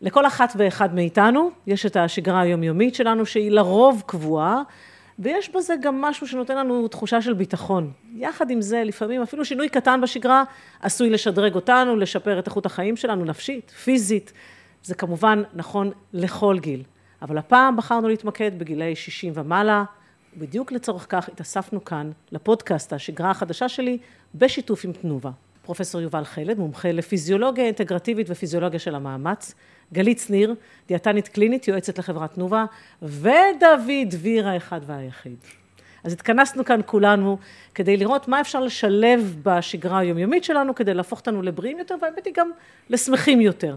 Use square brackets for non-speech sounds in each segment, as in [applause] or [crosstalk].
לכל אחת ואחד מאיתנו יש את השגרה היומיומית שלנו שהיא לרוב קבועה, ויש בזה גם משהו שנותן לנו תחושה של ביטחון. יחד עם זה, לפעמים אפילו שינוי קטן בשגרה עשוי לשדרג אותנו, לשפר את איכות החיים שלנו, נפשית, פיזית. זה כמובן נכון לכל גיל. אבל הפעם בחרנו להתמקד בגילי 60 ומעלה. בדיוק לצורך כך התאספנו כאן לפודקאסט, השגרה החדשה שלי, בשיתוף עם תנובה. פרופסור יובל חלד, מומחה לפיזיולוגיה אינטגרטיבית ופיזיולוגיה של המאמץ, גלית שניר, דיאטנית קלינית, יועצת לחברת תנובה, ודוד דביר האחד והיחיד. אז התכנסנו כאן כולנו כדי לראות מה אפשר לשלב בשגרה היומיומית שלנו כדי להפוך אותנו לבריאים יותר, והאמת היא גם לשמחים יותר.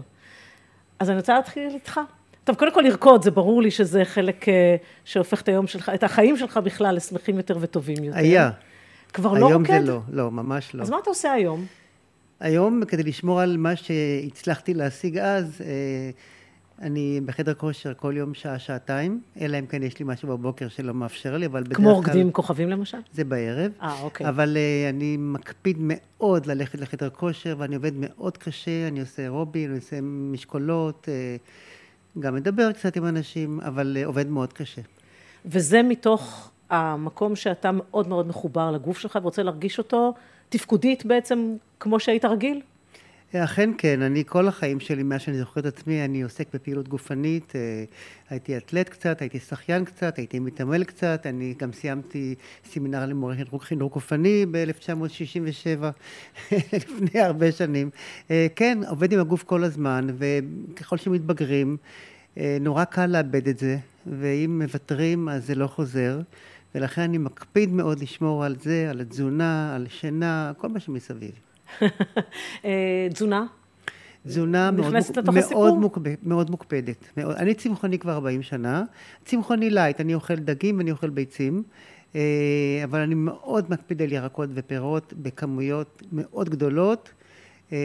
אז אני רוצה להתחיל איתך. טוב, קודם כל לרקוד, זה ברור לי שזה חלק אה, שהופך את היום שלך, את החיים שלך בכלל לשמחים יותר וטובים יותר. היה. כבר לא רוקד? היום זה לא, לא, ממש לא. אז מה אתה עושה היום? היום, כדי לשמור על מה שהצלחתי להשיג אז, אה, אני בחדר כושר כל יום שעה, שעתיים, אלא אם כן יש לי משהו בבוקר שלא מאפשר לי, אבל בדרך כלל... כמו רוקדים כוכבים למשל? זה בערב. אה, אוקיי. אבל uh, אני מקפיד מאוד ללכת לחדר כושר, ואני עובד מאוד קשה, אני עושה אירובי, אני עושה משקולות, uh, גם מדבר קצת עם אנשים, אבל uh, עובד מאוד קשה. וזה מתוך המקום שאתה מאוד מאוד מחובר לגוף שלך ורוצה להרגיש אותו תפקודית בעצם כמו שהיית רגיל? אכן כן, אני כל החיים שלי, מאז שאני זוכר את עצמי, אני עוסק בפעילות גופנית, אה, הייתי אתלט קצת, הייתי שחיין קצת, הייתי מתעמל קצת, אני גם סיימתי סמינר למורה חינוך גופני ב-1967, [laughs] לפני הרבה שנים. אה, כן, עובד עם הגוף כל הזמן, וככל שמתבגרים, אה, נורא קל לאבד את זה, ואם מוותרים אז זה לא חוזר. ולכן אני מקפיד מאוד לשמור על זה, על התזונה, על שינה, כל מה שמסביב. [laughs] אה, תזונה? תזונה מאוד, מאוד, מאוד מוקפדת. מאוד, אני צמחוני כבר 40 שנה. צמחוני light, אני אוכל דגים ואני אוכל ביצים, אה, אבל אני מאוד מקפיד על ירקות ופירות בכמויות מאוד גדולות. אה,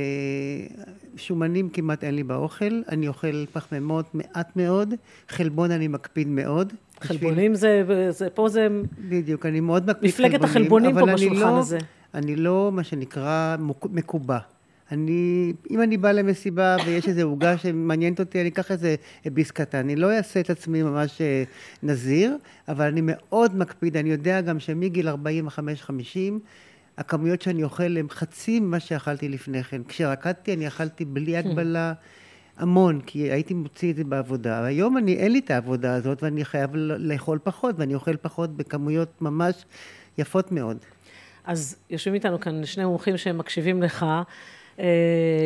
שומנים כמעט אין לי באוכל, אני אוכל פחמימות מעט מאוד, חלבון אני מקפיד מאוד. חלבונים בשביל... זה, זה, פה זה... בדיוק, אני מאוד מקפיד חלבונים. מפלגת החלבונים פה בשולחן לא, הזה. אני לא, מה שנקרא, מקובע. אני, אם אני בא למסיבה ויש איזו עוגה שמעניינת אותי, אני אקח איזה ביס קטן. אני לא אעשה את עצמי ממש אה, נזיר, אבל אני מאוד מקפיד. אני יודע גם שמגיל 45-50, הכמויות שאני אוכל הן חצי ממה שאכלתי לפני כן. כשרקדתי אני אכלתי בלי הגבלה המון, כי הייתי מוציא את זה בעבודה. היום אני, אין לי את העבודה הזאת ואני חייב לאכול פחות, ואני אוכל פחות בכמויות ממש יפות מאוד. אז יושבים איתנו כאן שני מומחים שהם מקשיבים לך, אה,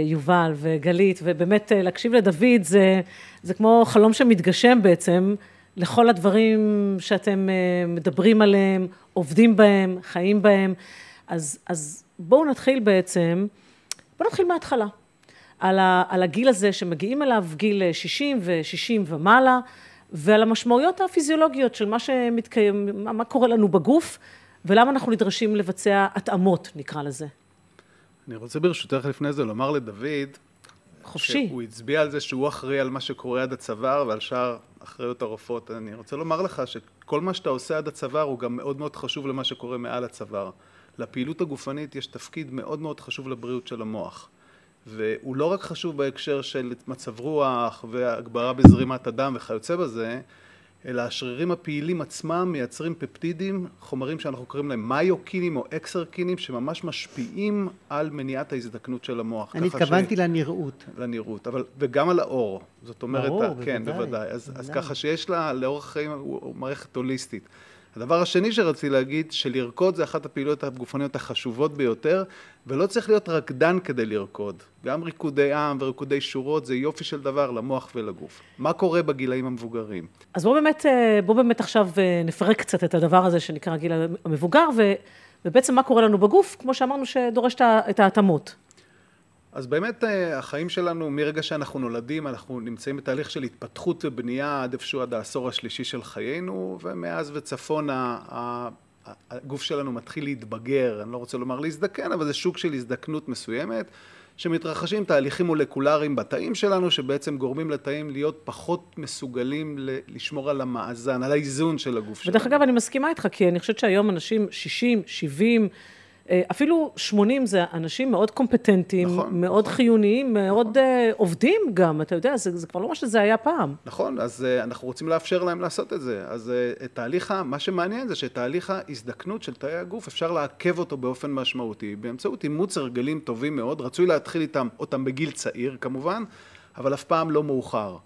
יובל וגלית, ובאמת אה, להקשיב לדוד זה, זה כמו חלום שמתגשם בעצם לכל הדברים שאתם אה, מדברים עליהם, עובדים בהם, חיים בהם. אז, אז בואו נתחיל בעצם, בואו נתחיל מההתחלה. על, ה, על הגיל הזה שמגיעים אליו, גיל 60 ו-60 ומעלה, ועל המשמעויות הפיזיולוגיות של מה שמתקיים, מה, מה קורה לנו בגוף, ולמה אנחנו נדרשים לבצע התאמות, נקרא לזה. אני רוצה ברשותך לפני זה לומר לדוד, חופשי. שהוא הצביע על זה שהוא אחראי על מה שקורה עד הצוואר ועל שאר אחריות הרופאות. אני רוצה לומר לך שכל מה שאתה עושה עד הצוואר הוא גם מאוד מאוד חשוב למה שקורה מעל הצוואר. לפעילות הגופנית יש תפקיד מאוד מאוד חשוב לבריאות של המוח. והוא לא רק חשוב בהקשר של מצב רוח והגברה בזרימת הדם וכיוצא בזה, אלא השרירים הפעילים עצמם מייצרים פפטידים, חומרים שאנחנו קוראים להם מיוקינים או אקסרקינים, שממש משפיעים על מניעת ההזדקנות של המוח. אני התכוונתי ש... לנראות. לנראות, אבל, וגם על האור. זאת אומרת, ברור, כן, בוודאי. בוודאי. אז, אז ככה שיש לה, לאורך החיים, הוא מערכת הוליסטית. הדבר השני שרציתי להגיד, שלרקוד זה אחת הפעילויות הגופניות החשובות ביותר, ולא צריך להיות רקדן כדי לרקוד. גם ריקודי עם וריקודי שורות זה יופי של דבר למוח ולגוף. מה קורה בגילאים המבוגרים? אז בואו באמת, אה, בוא באמת עכשיו אה, נפרק קצת את הדבר הזה שנקרא הגיל המבוגר, ו, ובעצם מה קורה לנו בגוף, כמו שאמרנו, שדורש את ההתאמות. אז באמת אה, החיים שלנו, מרגע שאנחנו נולדים, אנחנו נמצאים בתהליך של התפתחות ובנייה עד איפשהו עד העשור השלישי של חיינו, ומאז וצפון הגוף שלנו מתחיל להתבגר, אני לא רוצה לומר להזדקן, אבל זה שוק של הזדקנות מסוימת, שמתרחשים תהליכים מולקולריים בתאים שלנו, שבעצם גורמים לתאים להיות פחות מסוגלים לשמור על המאזן, על האיזון של הגוף שלנו. ודרך אגב, אני מסכימה איתך, כי אני חושבת שהיום אנשים 60, 70, אה, אפילו 80 זה אנשים מאוד קומפטנטים, נכון, מאוד נכון. חיוניים, מאוד אה, עובדים גם, אתה יודע, זה, זה כבר לא מה שזה היה פעם. נכון, אז uh, אנחנו רוצים לאפשר להם לעשות את זה. אז uh, את תהליך, מה שמעניין זה שתהליך ההזדקנות של תאי הגוף, אפשר לעכב אותו באופן משמעותי, באמצעות אימוץ הרגלים טובים מאוד, רצוי להתחיל איתם, אותם בגיל צעיר כמובן, אבל אף פעם לא מאוחר.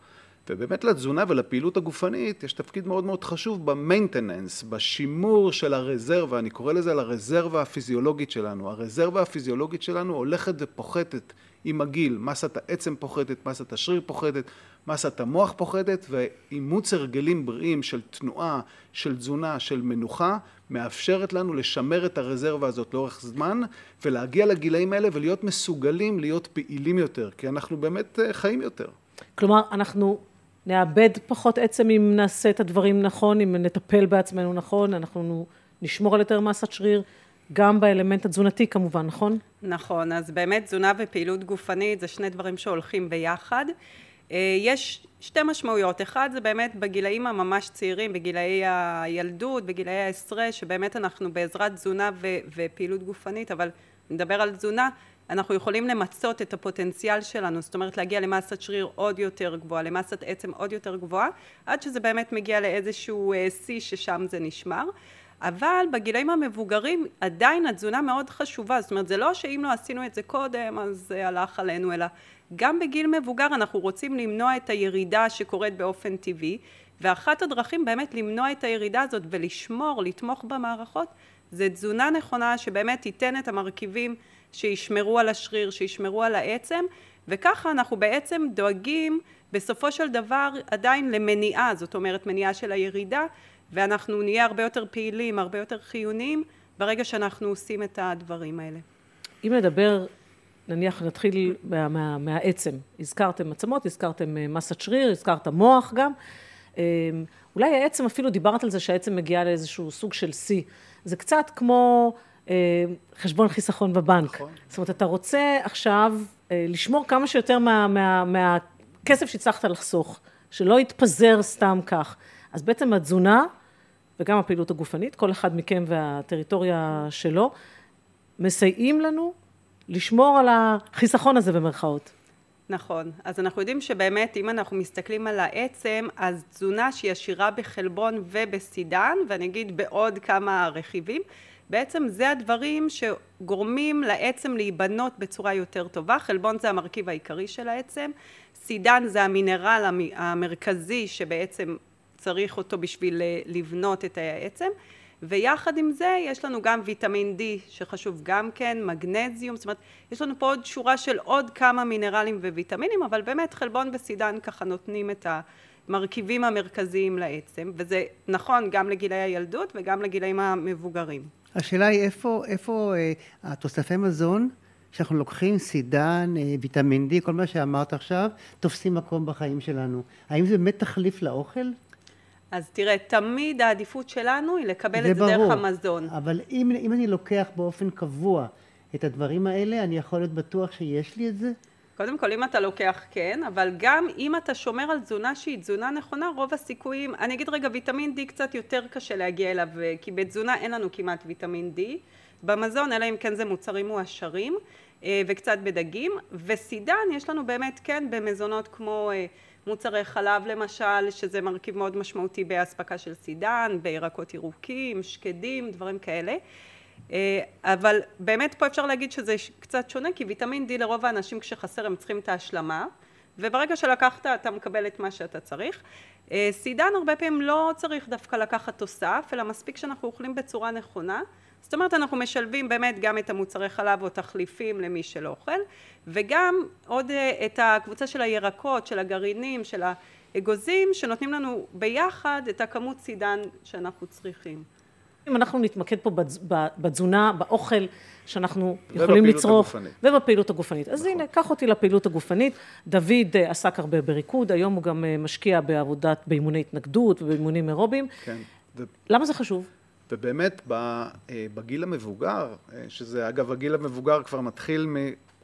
ובאמת לתזונה ולפעילות הגופנית יש תפקיד מאוד מאוד חשוב במיינטננס, בשימור של הרזרבה, אני קורא לזה לרזרבה הפיזיולוגית שלנו. הרזרבה הפיזיולוגית שלנו הולכת ופוחתת עם הגיל, מסת העצם פוחתת, מסת השריר פוחתת, מסת המוח פוחתת, ואימוץ הרגלים בריאים של תנועה, של תזונה, של מנוחה, מאפשרת לנו לשמר את הרזרבה הזאת לאורך זמן, ולהגיע לגילאים האלה ולהיות מסוגלים להיות פעילים יותר, כי אנחנו באמת אה, חיים יותר. כלומר, אנחנו נאבד פחות עצם אם נעשה את הדברים נכון, אם נטפל בעצמנו נכון, אנחנו נשמור על יותר מסת שריר, גם באלמנט התזונתי כמובן, נכון? נכון, אז באמת תזונה ופעילות גופנית זה שני דברים שהולכים ביחד. אה, יש שתי משמעויות, אחד זה באמת בגילאים הממש צעירים, בגילאי הילדות, בגילאי העשרה, שבאמת אנחנו בעזרת תזונה ו- ופעילות גופנית, אבל נדבר על תזונה, אנחנו יכולים למצות את הפוטנציאל שלנו, זאת אומרת להגיע למסת שריר עוד יותר גבוהה, למסת עצם עוד יותר גבוהה, עד שזה באמת מגיע לאיזשהו אה, שיא ששם זה נשמר. אבל בגילאים המבוגרים עדיין התזונה מאוד חשובה, זאת אומרת זה לא שאם לא עשינו את זה קודם אז זה הלך עלינו, אלא גם בגיל מבוגר אנחנו רוצים למנוע את הירידה שקורית באופן טבעי, ואחת הדרכים באמת למנוע את הירידה הזאת ולשמור, לתמוך במערכות, זה תזונה נכונה שבאמת תיתן את המרכיבים שישמרו על השריר, שישמרו על העצם, וככה אנחנו בעצם דואגים בסופו של דבר עדיין למניעה, זאת אומרת מניעה של הירידה, ואנחנו נהיה הרבה יותר פעילים, הרבה יותר חיוניים, ברגע שאנחנו עושים את הדברים האלה. אם נדבר, נניח נתחיל מה, מה, מהעצם, הזכרתם עצמות, הזכרתם אה, מסת שריר, הזכרת מוח גם, אה, אולי העצם אפילו דיברת על זה שהעצם מגיעה לאיזשהו סוג של שיא, זה קצת כמו חשבון חיסכון בבנק, נכון. זאת אומרת אתה רוצה עכשיו לשמור כמה שיותר מה, מה, מהכסף שהצלחת לחסוך, שלא יתפזר סתם כך, אז בעצם התזונה וגם הפעילות הגופנית, כל אחד מכם והטריטוריה שלו, מסייעים לנו לשמור על החיסכון הזה במרכאות. נכון, אז אנחנו יודעים שבאמת אם אנחנו מסתכלים על העצם, אז תזונה שהיא עשירה בחלבון ובסידן, ואני אגיד בעוד כמה רכיבים, בעצם זה הדברים שגורמים לעצם להיבנות בצורה יותר טובה, חלבון זה המרכיב העיקרי של העצם, סידן זה המינרל המרכזי שבעצם צריך אותו בשביל לבנות את העצם, ויחד עם זה יש לנו גם ויטמין D שחשוב גם כן, מגנזיום, זאת אומרת יש לנו פה עוד שורה של עוד כמה מינרלים וויטמינים, אבל באמת חלבון וסידן ככה נותנים את המרכיבים המרכזיים לעצם, וזה נכון גם לגילי הילדות וגם לגילאים המבוגרים. השאלה היא איפה, איפה אה, התוספי מזון שאנחנו לוקחים סידן, אה, ויטמין D, כל מה שאמרת עכשיו, תופסים מקום בחיים שלנו. האם זה באמת תחליף לאוכל? אז תראה, תמיד העדיפות שלנו היא לקבל את זה ברור, דרך המזון. אבל אם, אם אני לוקח באופן קבוע את הדברים האלה, אני יכול להיות בטוח שיש לי את זה? קודם כל, אם אתה לוקח, כן, אבל גם אם אתה שומר על תזונה שהיא תזונה נכונה, רוב הסיכויים, אני אגיד רגע, ויטמין D קצת יותר קשה להגיע אליו, כי בתזונה אין לנו כמעט ויטמין D. במזון, אלא אם כן זה מוצרים מועשרים, אה, וקצת בדגים, וסידן יש לנו באמת, כן, במזונות כמו אה, מוצרי חלב למשל, שזה מרכיב מאוד משמעותי באספקה של סידן, בירקות ירוקים, שקדים, דברים כאלה. אה, אבל באמת פה אפשר להגיד שזה קצת שונה, כי ויטמין D לרוב האנשים כשחסר הם צריכים את ההשלמה, וברגע שלקחת אתה מקבל את מה שאתה צריך. אה, סידן הרבה פעמים לא צריך דווקא לקחת תוסף, אלא מספיק שאנחנו אוכלים בצורה נכונה. זאת אומרת אנחנו משלבים באמת גם את המוצרי חלב או תחליפים למי שלא אוכל וגם עוד אה, את הקבוצה של הירקות, של הגרעינים, של האגוזים שנותנים לנו ביחד את הכמות סידן שאנחנו צריכים. אם אנחנו נתמקד פה בתזונה, באוכל שאנחנו יכולים לצרוך, הגופנית. ובפעילות הגופנית. אז נכון. הנה, קח אותי לפעילות הגופנית. דוד אה, עסק הרבה בריקוד, היום הוא גם אה, משקיע בעבודת, באימוני התנגדות ובאימונים אירוביים. כן. למה זה חשוב? ובאמת בגיל המבוגר, שזה אגב הגיל המבוגר כבר מתחיל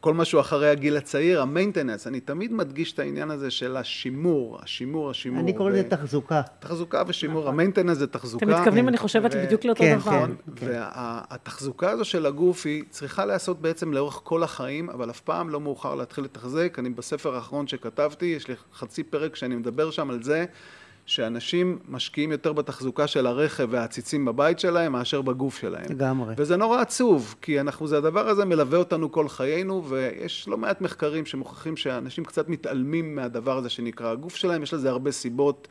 כל משהו אחרי הגיל הצעיר, המיינטננס, אני תמיד מדגיש את העניין הזה של השימור, השימור, השימור. אני קורא לזה תחזוקה. תחזוקה ושימור, המיינטננס זה תחזוקה. אתם מתכוונים, אני חושבת, בדיוק לאותו כן, דבר. כן. והתחזוקה הזו של הגוף היא צריכה להיעשות בעצם לאורך כל החיים, אבל אף פעם לא מאוחר להתחיל לתחזק. אני בספר האחרון שכתבתי, יש לי חצי פרק שאני מדבר שם על זה, שאנשים משקיעים יותר בתחזוקה של הרכב והעציצים בבית שלהם מאשר בגוף שלהם. לגמרי. וזה נורא עצוב, כי אנחנו, זה הדבר הזה מלווה אותנו כל חיינו, ויש לא מעט מחקרים שמוכיחים שאנשים קצת מתעלמים מהדבר הזה שנקרא הגוף שלהם, יש לזה הרבה סיבות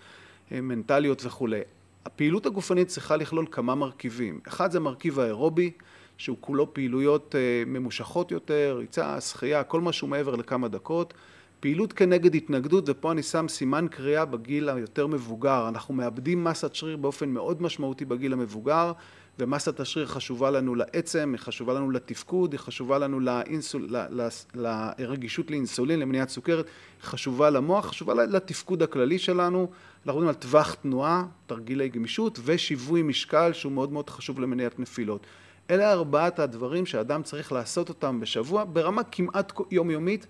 אה, מנטליות וכולי. הפעילות הגופנית צריכה לכלול כמה מרכיבים. אחד זה מרכיב האירובי, שהוא כולו פעילויות אה, ממושכות יותר, ריצה, שחייה, כל משהו מעבר לכמה דקות. פעילות כנגד התנגדות, ופה אני שם סימן קריאה בגיל היותר מבוגר. אנחנו מאבדים מסת שריר באופן מאוד משמעותי בגיל המבוגר, ומסת השריר חשובה לנו לעצם, היא חשובה לנו לתפקוד, היא חשובה לנו לאינסול, ל- ל- לרגישות לאינסולין, למניעת סוכרת, חשובה למוח, חשובה לתפקוד הכללי שלנו. אנחנו מדברים על טווח תנועה, תרגילי גמישות ושיווי משקל שהוא מאוד מאוד חשוב למניעת נפילות. אלה ארבעת הדברים שאדם צריך לעשות אותם בשבוע ברמה כמעט יומיומית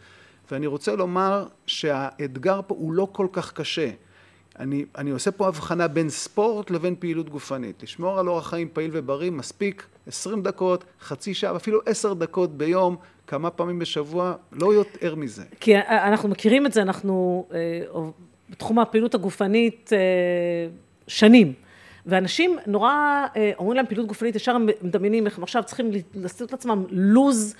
ואני רוצה לומר שהאתגר פה הוא לא כל כך קשה. אני, אני עושה פה הבחנה בין ספורט לבין פעילות גופנית. לשמור על אורח חיים פעיל ובריא מספיק 20 דקות, חצי שעה, אפילו 10 דקות ביום, כמה פעמים בשבוע, לא יותר מזה. כי אנחנו מכירים את זה, אנחנו אה, בתחום הפעילות הגופנית אה, שנים. ואנשים נורא אה, אומרים להם פעילות גופנית, ישר מדמיינים איך הם עכשיו צריכים לעשות לעצמם לוז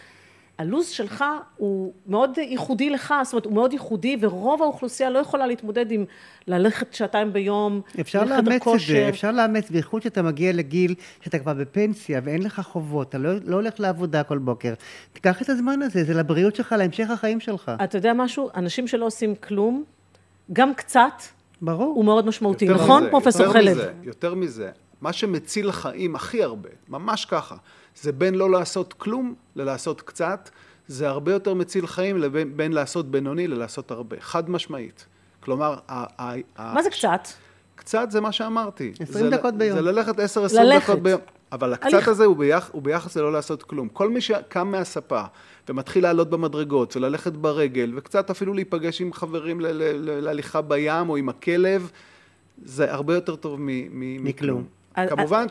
הלו"ז שלך הוא מאוד ייחודי לך, זאת אומרת הוא מאוד ייחודי ורוב האוכלוסייה לא יכולה להתמודד עם ללכת שעתיים ביום, אפשר לאמץ את זה, אפשר לאמץ, בייחוד שאתה מגיע לגיל שאתה כבר בפנסיה ואין לך חובות, אתה לא, לא הולך לעבודה כל בוקר. תיקח את הזמן הזה, זה לבריאות שלך, להמשך החיים שלך. אתה יודע משהו? אנשים שלא עושים כלום, גם קצת, ברור. הוא מאוד משמעותי, נכון פרופסור חלב? יותר מזה, מה שמציל חיים הכי הרבה, ממש ככה. זה בין לא לעשות כלום ללעשות קצת, זה הרבה יותר מציל חיים לבין בין לעשות בינוני ללעשות הרבה, חד משמעית. כלומר, ה, מה זה קצת? קצת זה מה שאמרתי. 20 דקות ביום. זה ללכת 10-20 דקות ביום. אבל הקצת הליך... הזה הוא, ביח, הוא ביחס ללא לעשות כלום. כל מי שקם מהספה ומתחיל לעלות במדרגות וללכת ברגל וקצת אפילו להיפגש עם חברים להליכה בים או עם הכלב, זה הרבה יותר טוב מכלום. כמובן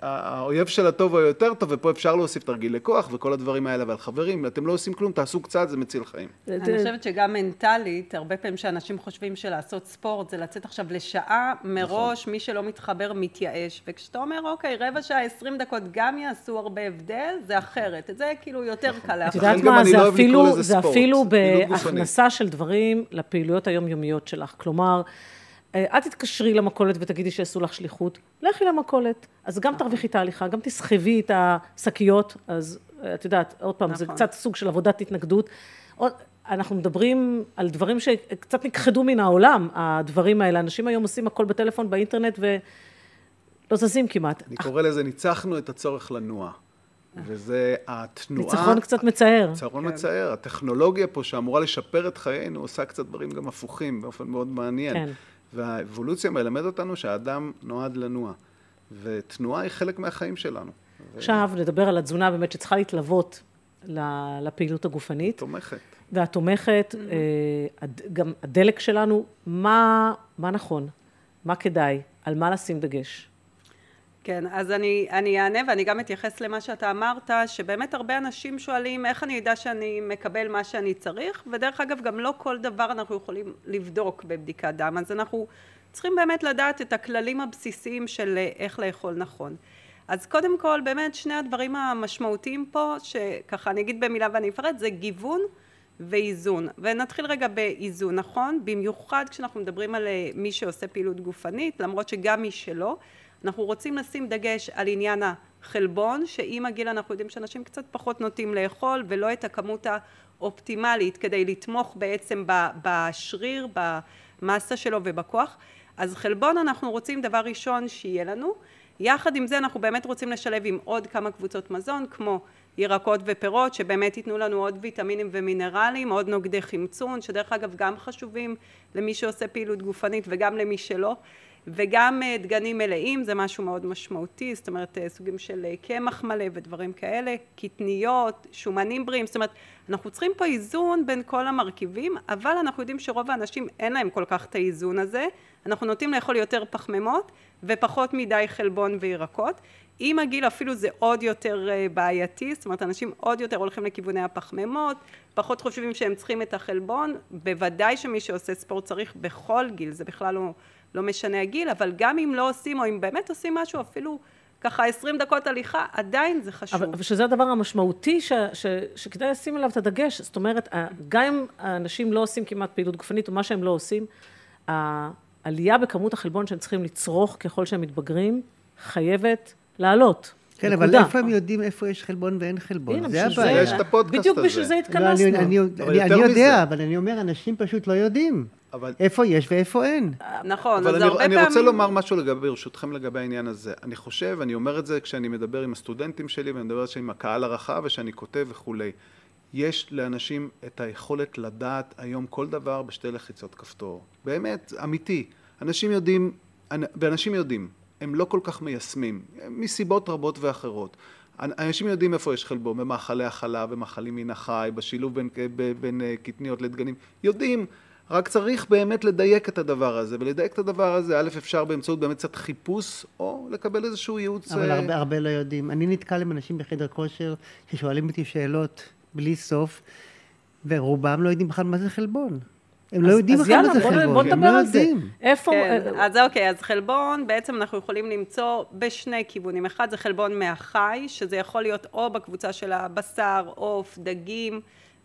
שהאויב של הטוב הוא יותר טוב, ופה אפשר להוסיף תרגילי כוח וכל הדברים האלה, אבל חברים, אתם לא עושים כלום, תעשו קצת, זה מציל חיים. אני חושבת שגם מנטלית, הרבה פעמים שאנשים חושבים שלעשות ספורט זה לצאת עכשיו לשעה, מראש מי שלא מתחבר מתייאש, וכשאתה אומר, אוקיי, רבע שעה, עשרים דקות, גם יעשו הרבה הבדל, זה אחרת. את זה כאילו יותר קל להפעיל. את יודעת מה, זה אפילו בהכנסה של דברים לפעילויות היומיומיות שלך. כלומר, אל תתקשרי למכולת ותגידי שיעשו לך שליחות, לכי למכולת, אז גם תרוויחי את ההליכה, גם תסחבי את השקיות, אז את יודעת, עוד פעם, זה קצת סוג של עבודת התנגדות. אנחנו מדברים על דברים שקצת נכחדו מן העולם, הדברים האלה. אנשים היום עושים הכל בטלפון, באינטרנט, ולא זזים כמעט. אני קורא לזה, ניצחנו את הצורך לנוע. וזה התנועה... ניצחון קצת מצער. ניצחון כן. מצער. הטכנולוגיה פה, שאמורה לשפר את חיינו, עושה קצת דברים גם הפוכים, באופן מאוד מעניין. כן. והאבולוציה מלמד אותנו שהאדם נועד לנוע, ותנועה היא חלק מהחיים שלנו. עכשיו נדבר על התזונה באמת שצריכה להתלוות לפעילות הגופנית. תומכת. והתומכת, אה, גם הדלק שלנו, מה, מה נכון, מה כדאי, על מה לשים דגש. כן, אז אני, אני אענה ואני גם אתייחס למה שאתה אמרת, שבאמת הרבה אנשים שואלים איך אני אדע שאני מקבל מה שאני צריך, ודרך אגב גם לא כל דבר אנחנו יכולים לבדוק בבדיקת דם, אז אנחנו צריכים באמת לדעת את הכללים הבסיסיים של איך לאכול נכון. אז קודם כל באמת שני הדברים המשמעותיים פה, שככה אני אגיד במילה ואני אפרט, זה גיוון ואיזון. ונתחיל רגע באיזון, נכון? במיוחד כשאנחנו מדברים על מי שעושה פעילות גופנית, למרות שגם מי שלא. אנחנו רוצים לשים דגש על עניין החלבון, שעם הגיל אנחנו יודעים שאנשים קצת פחות נוטים לאכול ולא את הכמות האופטימלית כדי לתמוך בעצם בשריר, במסה שלו ובכוח. אז חלבון אנחנו רוצים דבר ראשון שיהיה לנו. יחד עם זה אנחנו באמת רוצים לשלב עם עוד כמה קבוצות מזון כמו ירקות ופירות שבאמת ייתנו לנו עוד ויטמינים ומינרלים, עוד נוגדי חמצון שדרך אגב גם חשובים למי שעושה פעילות גופנית וגם למי שלא. וגם אה, דגנים מלאים זה משהו מאוד משמעותי, זאת אומרת אה, סוגים של אה, קמח מלא ודברים כאלה, קטניות, שומנים בריאים, זאת אומרת אנחנו צריכים פה איזון בין כל המרכיבים, אבל אנחנו יודעים שרוב האנשים אין להם כל כך את האיזון הזה, אנחנו נוטים לאכול יותר פחמימות ופחות מדי חלבון וירקות, עם הגיל אפילו זה עוד יותר בעייתי, זאת אומרת אנשים עוד יותר הולכים לכיווני הפחמימות, פחות חושבים שהם צריכים את החלבון, בוודאי שמי שעושה ספורט צריך בכל גיל, זה בכלל לא לא משנה הגיל, אבל גם אם לא עושים, או אם באמת עושים משהו, אפילו ככה עשרים דקות הליכה, עדיין זה חשוב. אבל שזה הדבר המשמעותי ש, ש, שכדאי לשים עליו את הדגש. זאת אומרת, גם אם האנשים לא עושים כמעט פעילות גופנית, או מה שהם לא עושים, העלייה בכמות החלבון שהם צריכים לצרוך ככל שהם מתבגרים, חייבת לעלות. כן, אבל איפה הם יודעים איפה יש חלבון ואין חלבון? זה הבעיה. יש את הפודקאסט הזה. בדיוק בשביל זה התכנסנו. לא, אני יודע, אבל אני אומר, אנשים פשוט לא יודעים. אבל... איפה יש ואיפה אין. נכון, אז אני, הרבה אני פעמים... אני רוצה לומר משהו לגבי, ברשותכם לגבי העניין הזה. אני חושב, אני אומר את זה כשאני מדבר עם הסטודנטים שלי, ואני מדבר עם הקהל הרחב, ושאני כותב וכולי. יש לאנשים את היכולת לדעת היום כל דבר בשתי לחיצות כפתור. באמת, אמיתי. אנשים יודעים, ואנשים יודעים, הם לא כל כך מיישמים, מסיבות רבות ואחרות. אנשים יודעים איפה יש חלבון, במאכלי החלב, במאכלים מן החי, בשילוב בין, בין אה, קטניות לדגנים, יודעים, רק צריך באמת לדייק את הדבר הזה, ולדייק את הדבר הזה, א', אפשר באמצעות באמת קצת חיפוש, או לקבל איזשהו ייעוץ. אבל הרבה, הרבה לא יודעים. אני נתקל עם אנשים בחדר כושר, ששואלים אותי שאלות בלי סוף, ורובם לא יודעים בכלל מה זה חלבון. הם לא יודעים בכלל מה זה חלבון, בוא נדבר לא זה. איפה... כן, אז אוקיי, אז חלבון, בעצם אנחנו יכולים למצוא בשני כיוונים. אחד זה חלבון מהחי, שזה יכול להיות או בקבוצה של הבשר, עוף, דגים,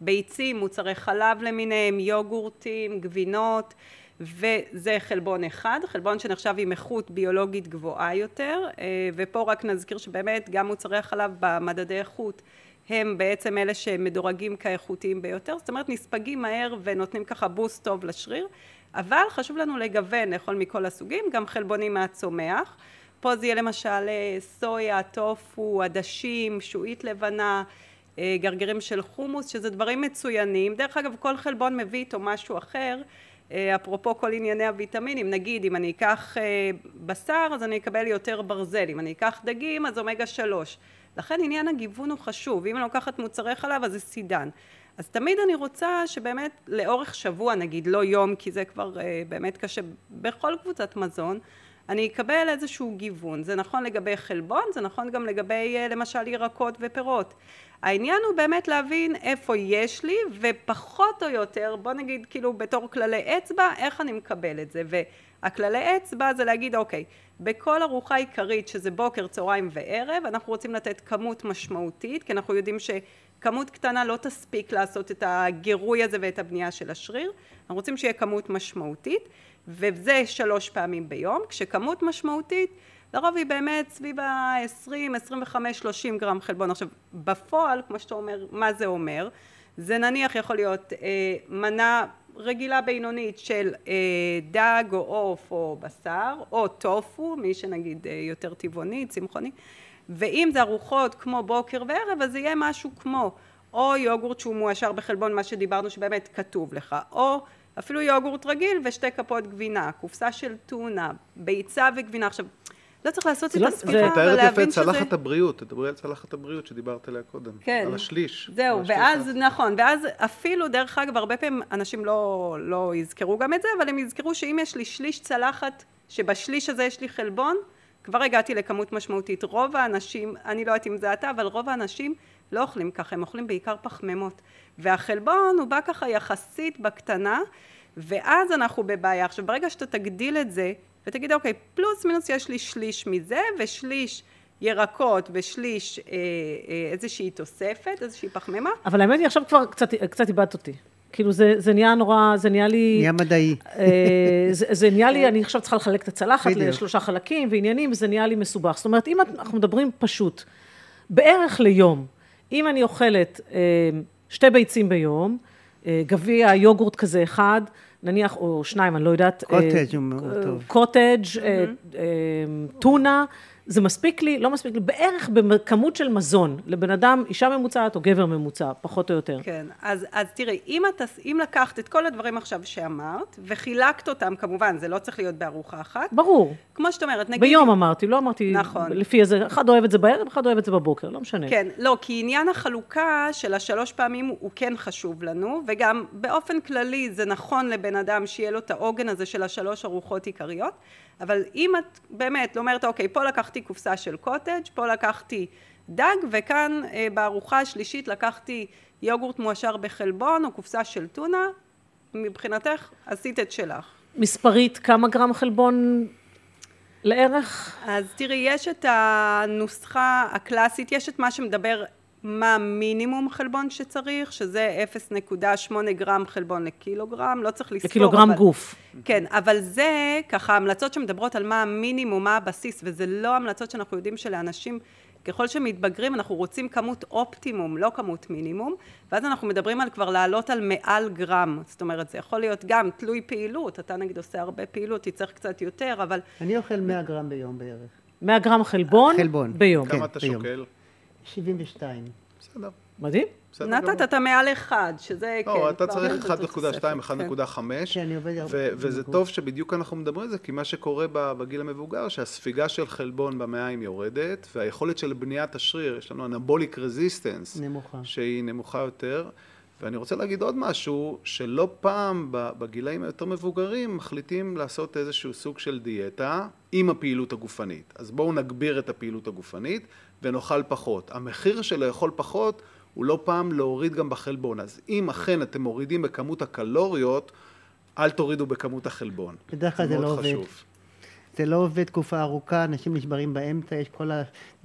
ביצים, מוצרי חלב למיניהם, יוגורטים, גבינות, וזה חלבון אחד, חלבון שנחשב עם איכות ביולוגית גבוהה יותר, אה, ופה רק נזכיר שבאמת גם מוצרי החלב במדדי איכות הם בעצם אלה שמדורגים כאיכותיים ביותר, זאת אומרת נספגים מהר ונותנים ככה בוסט טוב לשריר, אבל חשוב לנו לגוון, לאכול מכל הסוגים, גם חלבונים מהצומח, פה זה יהיה למשל אה, סויה, טופו, עדשים, שועית לבנה, גרגירים של חומוס, שזה דברים מצוינים, דרך אגב כל חלבון מביא איתו משהו אחר, אה, אפרופו כל ענייני הוויטמינים, נגיד אם אני אקח בשר אז אני אקבל יותר ברזל, אם אני אקח דגים אז אומגה שלוש. לכן עניין הגיוון הוא חשוב, אם אני לוקחת מוצרי חלב אז זה סידן. אז תמיד אני רוצה שבאמת לאורך שבוע, נגיד לא יום, כי זה כבר אה, באמת קשה, בכל קבוצת מזון, אני אקבל איזשהו גיוון. זה נכון לגבי חלבון, זה נכון גם לגבי אה, למשל ירקות ופירות. העניין הוא באמת להבין איפה יש לי, ופחות או יותר, בוא נגיד כאילו בתור כללי אצבע, איך אני מקבל את זה. והכללי אצבע זה להגיד, אוקיי, בכל ארוחה עיקרית, שזה בוקר, צהריים וערב, אנחנו רוצים לתת כמות משמעותית, כי אנחנו יודעים שכמות קטנה לא תספיק לעשות את הגירוי הזה ואת הבנייה של השריר, אנחנו רוצים שיהיה כמות משמעותית, וזה שלוש פעמים ביום, כשכמות משמעותית לרוב היא באמת סביב ה-20, 25, 30 גרם חלבון. עכשיו, בפועל, כמו שאתה אומר, מה זה אומר? זה נניח יכול להיות אה, מנה רגילה בינונית של אה, דג או עוף או בשר, או טופו, מי שנגיד אה, יותר טבעוני, צמחוני, ואם זה ארוחות כמו בוקר וערב, אז זה יהיה משהו כמו או יוגורט שהוא מועשר בחלבון, מה שדיברנו שבאמת כתוב לך, או אפילו יוגורט רגיל ושתי כפות גבינה, קופסה של טונה, ביצה וגבינה. עכשיו, לא צריך לעשות את לא, הספירה ולהבין שזה... מתארת יפה את צלחת הבריאות, תדברי על צלחת הבריאות שדיברת עליה קודם. כן. על השליש. זהו, ואז, נכון, ואז אפילו, דרך אגב, הרבה פעמים אנשים לא, לא יזכרו גם את זה, אבל הם יזכרו שאם יש לי שליש צלחת, שבשליש הזה יש לי חלבון, כבר הגעתי לכמות משמעותית. רוב האנשים, אני לא יודעת אם זה אתה, אבל רוב האנשים לא אוכלים ככה, הם אוכלים בעיקר פחמימות. והחלבון הוא בא ככה יחסית בקטנה, ואז אנחנו בבעיה. עכשיו, ברגע שאתה תגדיל את זה, ותגיד אוקיי פלוס מינוס יש לי שליש מזה ושליש ירקות ושליש אה, אה, איזושהי תוספת, איזושהי פחמימה. אבל האמת היא עכשיו כבר קצת, קצת איבדת אותי. כאילו זה, זה נהיה נורא, זה נהיה לי... נהיה מדעי. אה, זה, זה נהיה לי, אני עכשיו צריכה לחלק את הצלחת לשלושה חלקים ועניינים, וזה נהיה לי מסובך. זאת אומרת, אם אנחנו מדברים פשוט, בערך ליום, אם אני אוכלת אה, שתי ביצים ביום, אה, גביע יוגורט כזה אחד, נניח, או שניים, אני לא יודעת. קוטג' הוא מאוד טוב. קוטג', טונה, זה מספיק לי, לא מספיק לי, בערך בכמות של מזון, לבן אדם, אישה ממוצעת או גבר ממוצע, פחות או יותר. כן, אז, אז תראי, אם, את, אם לקחת את כל הדברים עכשיו שאמרת, וחילקת אותם, כמובן, זה לא צריך להיות בארוחה אחת. ברור. כמו שאת אומרת, נגיד... ביום אמרתי, לא אמרתי נכון. לפי איזה, אחד אוהב את זה בערב, אחד אוהב את זה בבוקר, לא משנה. כן, לא, כי עניין החלוקה של השלוש פעמים הוא כן חשוב לנו, וגם באופן כללי זה נכון לבן אדם שיהיה לו את העוגן הזה של השלוש ארוחות עיקריות, אבל אם את באמת אומרת, אוקיי, פה לקחתי קופסה של קוטג', פה לקחתי דג, וכאן אה, בארוחה השלישית לקחתי יוגורט מועשר בחלבון או קופסה של טונה, מבחינתך עשית את שלך. מספרית, כמה גרם חלבון לערך? אז תראי, יש את הנוסחה הקלאסית, יש את מה שמדבר מה המינימום חלבון שצריך, שזה 0.8 גרם חלבון לקילוגרם, לא צריך לספור. לקילוגרם אבל, גוף. כן, אבל זה ככה המלצות שמדברות על מה המינימום, מה הבסיס, וזה לא המלצות שאנחנו יודעים שלאנשים, ככל שמתבגרים אנחנו רוצים כמות אופטימום, לא כמות מינימום, ואז אנחנו מדברים על כבר לעלות על מעל גרם, זאת אומרת זה יכול להיות גם תלוי פעילות, אתה נגיד עושה הרבה פעילות, תצטרך קצת יותר, אבל אני אוכל 100 גרם ביום בערך. 100 גרם חלבון? חלבון. ביום. כן, כמה אתה ביום. שוקל? 72. בסדר. מדהים. נתת את המעל אחד, שזה כן. לא, אתה צריך נותן את 1.2, התוספת, כן. 1.5, כן, אני עובד הרבה. וזה. טוב שבדיוק אנחנו מדברים על זה, כי מה שקורה בגיל המבוגר, שהספיגה של חלבון במעיים יורדת, והיכולת של בניית השריר, יש לנו אנבוליק רזיסטנס, נמוכה. שהיא נמוכה יותר. ואני רוצה להגיד עוד משהו, שלא פעם בגילאים היותר מבוגרים מחליטים לעשות איזשהו סוג של דיאטה עם הפעילות הגופנית. אז בואו נגביר את הפעילות הגופנית ונאכל פחות. המחיר של לאכול פחות הוא לא פעם להוריד גם בחלבון. אז אם אכן אתם מורידים בכמות הקלוריות, אל תורידו בכמות החלבון. בדרך כלל זה לא עובד. זה לא עובד תקופה ארוכה, אנשים נשברים באמצע, יש כל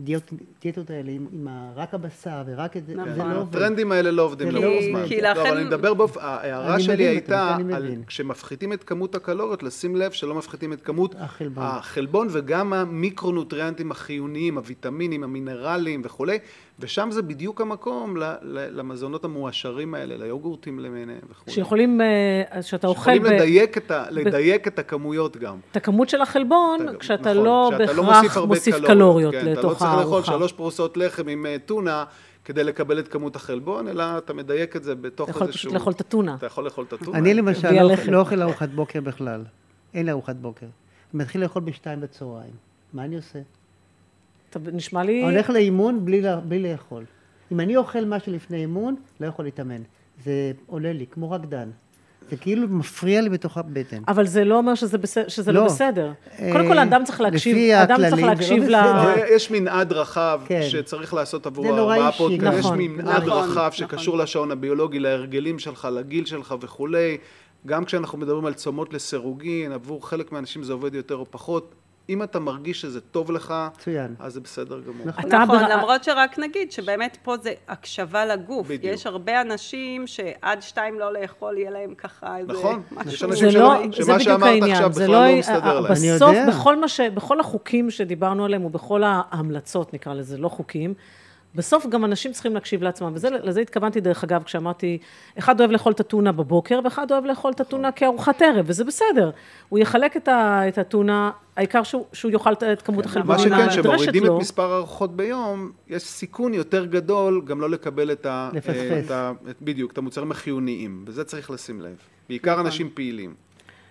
הדיאטות האלה עם, עם ה- רק הבשר ורק את זה, נכון. זה לא עובד. הטרנדים האלה לא עובדים לאורך לא זמן. כי לא, לכן- אבל אני מדבר באופן, ההערה שלי מבין, הייתה, על. כשמפחיתים את כמות הקלוריות, לשים לב שלא מפחיתים את כמות החלבון. החלבון וגם המיקרונוטריאנטים החיוניים, הוויטמינים, המינרלים וכולי, ושם זה בדיוק המקום ל- ל- למזונות המועשרים האלה, ליוגורטים למיניהם וכולי. שיכולים, אה, שאתה אוכל יכולים ב- לדייק את, ה, לדייק את הכמויות גם. את הכמות של החלבון, אתה- כשאתה נכון, לא לא בהכרח הרבה מוסיף קלוריות כן, אתה לא לתוך צריך לאכול הארוחה. שלוש פרוסות לחם עם אה, טונה כדי לקבל את כמות החלבון, אלא אתה מדייק את זה בתוך אתה יכול איזשהו... פשוט לאכול את הטונה. אתה יכול לאכול את הטונה. אני למשל לא. לא אוכל ארוחת בוקר בכלל. אין לי ארוחת בוקר. אני מתחיל לאכול בשתיים בצהריים. מה אני עושה? אתה נשמע לי... הולך לאימון בלי, לה- בלי לאכול. אם אני אוכל משהו לפני אימון, לא יכול להתאמן. זה עולה לי, כמו רקדן. זה כאילו מפריע לי בתוך הבטן. אבל זה לא אומר שזה, בסדר, שזה לא. לא. בסדר. אה, קודם כל, האדם צריך להקשיב, לפי האדם צריך לא להקשיב ל... בסדר. אה, יש מנעד רחב כן. שצריך לעשות עבור זה נורא ארבעה אישי, פודקאסט, יש נכון, מנעד נכון, רחב נכון. שקשור לשעון הביולוגי, להרגלים שלך, לגיל שלך וכולי. גם כשאנחנו מדברים על צומות לסירוגין, עבור חלק מהאנשים זה עובד יותר או פחות. אם אתה מרגיש שזה טוב לך, מצוין. אז זה בסדר גמור. נכון. נכון, בר- למרות שרק נגיד שבאמת פה זה הקשבה לגוף. בדיוק. יש הרבה אנשים שעד שתיים לא לאכול יהיה להם ככה איזה נכון, משהו. יש אנשים זה שלא- לא, שמה שאמרת העניין, עכשיו בכלל לא, לא מסתדר להם. אני בסוף, יודע. בכל, מה ש, בכל החוקים שדיברנו עליהם, ובכל ההמלצות, נקרא לזה, לא חוקים, בסוף גם אנשים צריכים להקשיב לעצמם, ולזה התכוונתי דרך אגב, כשאמרתי, אחד אוהב לאכול את הטונה בבוקר, ואחד אוהב לאכול את הטונה כארוחת ערב, וזה בסדר. הוא יחלק את, ה, את הטונה, העיקר שהוא, שהוא יאכל את- כמות מה החלבונים שכן, הנדרשת כשמורידים את לו. מספר הארוחות ביום, יש סיכון יותר גדול גם לא לקבל את ה... לפספס. את ה... את- בדיוק, את המוצרים החיוניים, וזה צריך לשים לב. בעיקר נכון. אנשים פעילים,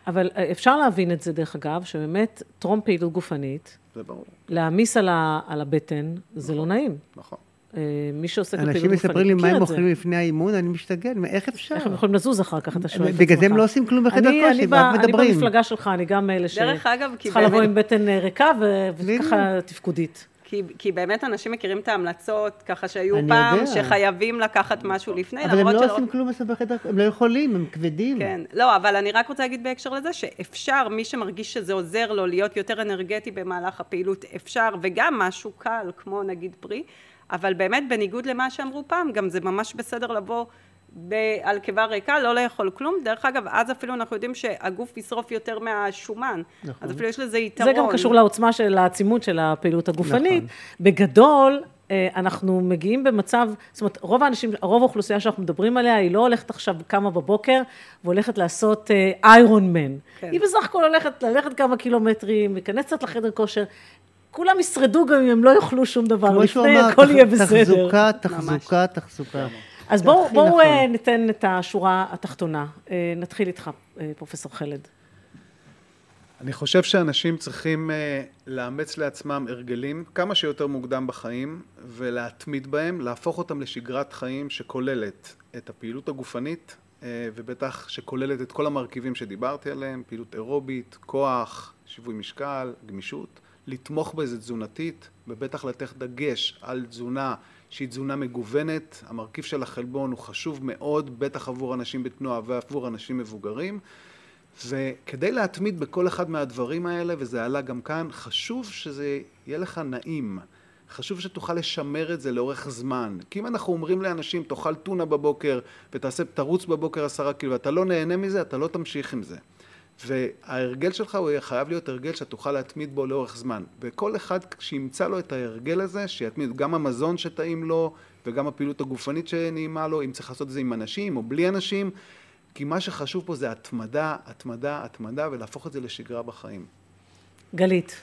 אבל אה, אפשר להבין את זה, דרך אגב, שבאמת טרום פעילות גופנית, זה ברור, להעמיס על, ה, על הבטן, זה לא נעים. נכון. אה, מי שעוסק בפעילות אנשים גופנית מספרים לי מה הם. אוכלים לפני האימון, אני משתגע, איך אפשר? איך הם יכולים לזוז אחר כך, אתה שואל את עצמך. בגלל זה הם לא עושים כלום בחדר אני- כושר, אני רק ב- אני מדברים. במפלגה שלך, אני גם מאלה דרך אגב, כי שצריכה לבוא עם בטן אה, ריקה. וככה תפקודית. כי, כי באמת אנשים מכירים את ההמלצות, ככה שהיו פעם, יודע. שחייבים לקחת משהו לפני, אבל הם לא שלא- עושים כלום בסוף בחדר, הם לא יכולים, הם כבדים. כן, לא, אבל אני רק רוצה להגיד בהקשר לזה, שאפשר, מי שמרגיש שזה עוזר לו להיות יותר אנרגטי במהלך הפעילות, אפשר, וגם משהו קל, כמו נגיד פרי, אבל באמת, בניגוד למה שאמרו פעם, גם זה ממש בסדר לבוא ב- על קיבה ריקה, לא לאכול כלום. דרך אגב, אז אפילו אנחנו יודעים שהגוף ישרוף יותר מהשומן. נכון. אז אפילו יש לזה יתרון. זה גם קשור לעוצמה של העצימות של הפעילות הגופנית. נכון. בגדול, אה, אנחנו מגיעים במצב, זאת אומרת, רוב האנשים, רוב האוכלוסייה שאנחנו מדברים עליה, היא לא הולכת עכשיו, קמה בבוקר, והולכת לעשות איירון מן. כן. היא בסך הכל הולכת ללכת כמה קילומטרים, להיכנס קצת לחדר כושר. כולם ישרדו גם אם הם לא יאכלו שום דבר. כמו שהוא לפני אמר, הכל יהיה בסדר. תחזוקה, תחזוקה, תחזוקה. אז בואו הכי בואו, נכון. אה, ניתן את השורה התחתונה. אה, נתחיל איתך, אה, פרופסור חלד. אני חושב שאנשים צריכים אה, לאמץ לעצמם הרגלים כמה שיותר מוקדם בחיים ולהתמיד בהם, להפוך אותם לשגרת חיים שכוללת את הפעילות הגופנית אה, ובטח שכוללת את כל המרכיבים שדיברתי עליהם, פעילות אירובית, כוח, שיווי משקל, גמישות, לתמוך בזה תזונתית ובטח לתת דגש על תזונה שהיא תזונה מגוונת, המרכיב של החלבון הוא חשוב מאוד, בטח עבור אנשים בתנועה ועבור אנשים מבוגרים וכדי להתמיד בכל אחד מהדברים האלה, וזה עלה גם כאן, חשוב שזה יהיה לך נעים. חשוב שתוכל לשמר את זה לאורך זמן. כי אם אנחנו אומרים לאנשים, תאכל טונה בבוקר ותעשה, תרוץ בבוקר עשרה קילו, ואתה לא נהנה מזה, אתה לא תמשיך עם זה. וההרגל שלך הוא חייב להיות הרגל שתוכל להתמיד בו לאורך זמן. וכל אחד שימצא לו את ההרגל הזה, שיתמיד גם המזון שטעים לו, וגם הפעילות הגופנית שנעימה לו, אם צריך לעשות את זה עם אנשים או בלי אנשים, כי מה שחשוב פה זה התמדה, התמדה, התמדה, ולהפוך את זה לשגרה בחיים. גלית.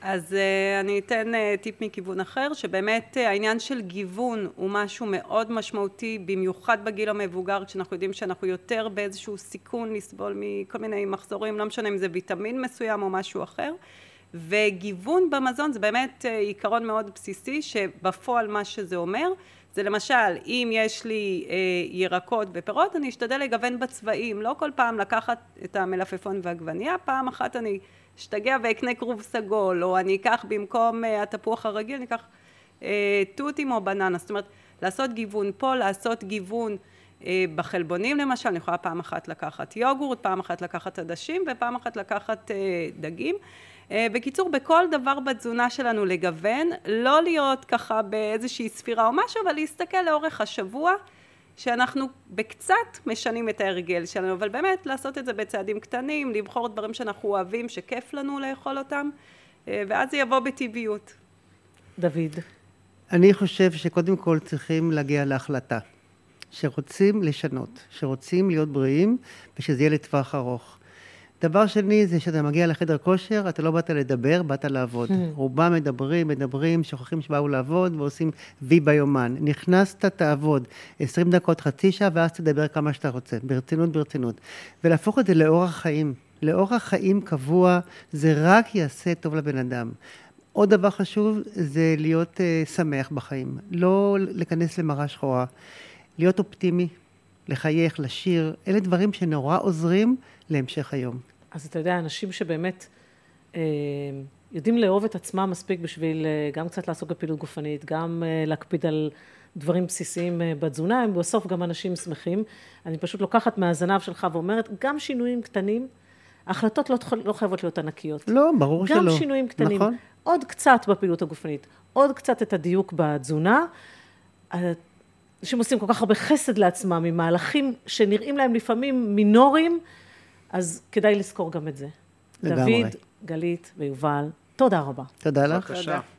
אז uh, אני אתן uh, טיפ מכיוון אחר, שבאמת uh, העניין של גיוון הוא משהו מאוד משמעותי, במיוחד בגיל המבוגר, כשאנחנו יודעים שאנחנו יותר באיזשהו סיכון לסבול מכל מיני מחזורים, לא משנה אם זה ויטמין מסוים או משהו אחר. וגיוון במזון זה באמת uh, עיקרון מאוד בסיסי, שבפועל מה שזה אומר, זה למשל, אם יש לי אה, ירקות ופירות, אני אשתדל לגוון בצבעים, לא כל פעם לקחת את המלפפון והעגבנייה, פעם אחת אני אשתגע ואקנה כרוב סגול, או אני אקח במקום אה, התפוח הרגיל, אני אקח אה, תותים או בננה, זאת אומרת, לעשות גיוון פה, לעשות גיוון אה, בחלבונים למשל, אני יכולה פעם אחת לקחת יוגורט, פעם אחת לקחת עדשים ופעם אחת לקחת דגים. בקיצור, בכל דבר בתזונה שלנו לגוון, לא להיות ככה באיזושהי ספירה או משהו, אבל להסתכל לאורך השבוע, שאנחנו בקצת משנים את ההרגל שלנו, אבל באמת לעשות את זה בצעדים קטנים, לבחור דברים שאנחנו אוהבים, שכיף לנו לאכול אותם, אה, ואז זה יבוא בטבעיות. דוד. אני חושב שקודם כל צריכים להגיע להחלטה, שרוצים לשנות, שרוצים להיות בריאים, ושזה יהיה לטווח ארוך. דבר שני זה שאתה מגיע לחדר כושר, אתה לא באת לדבר, באת לעבוד. רובם מדברים, מדברים, שוכחים שבאו לעבוד ועושים וי ביומן. נכנסת, תעבוד. 20 דקות, חצי שעה, ואז תדבר כמה שאתה רוצה. ברצינות, ברצינות. ולהפוך את זה לאורח חיים. לאורח חיים קבוע, זה רק יעשה טוב לבן אדם. עוד דבר חשוב זה להיות uh, שמח בחיים. לא להיכנס למראה שחורה. להיות אופטימי, לחייך, לשיר. אלה דברים שנורא עוזרים להמשך היום. אז אתה יודע, אנשים שבאמת אה, יודעים לאהוב את עצמם מספיק בשביל אה, גם קצת לעסוק בפעילות גופנית, גם אה, להקפיד על דברים בסיסיים אה, בתזונה, הם בסוף גם אנשים שמחים. אני פשוט לוקחת מהזנב שלך ואומרת, גם שינויים קטנים, ההחלטות לא, לא חייבות להיות ענקיות. לא, ברור גם שלא. גם שינויים קטנים. נכון. עוד קצת בפעילות הגופנית, עוד קצת את הדיוק בתזונה. אנשים עושים כל כך הרבה חסד לעצמם עם מהלכים שנראים להם לפעמים מינוריים, אז כדאי לזכור גם את זה. לגמרי. דוד, גלית ויובל, תודה רבה. תודה לך. בבקשה. תודה.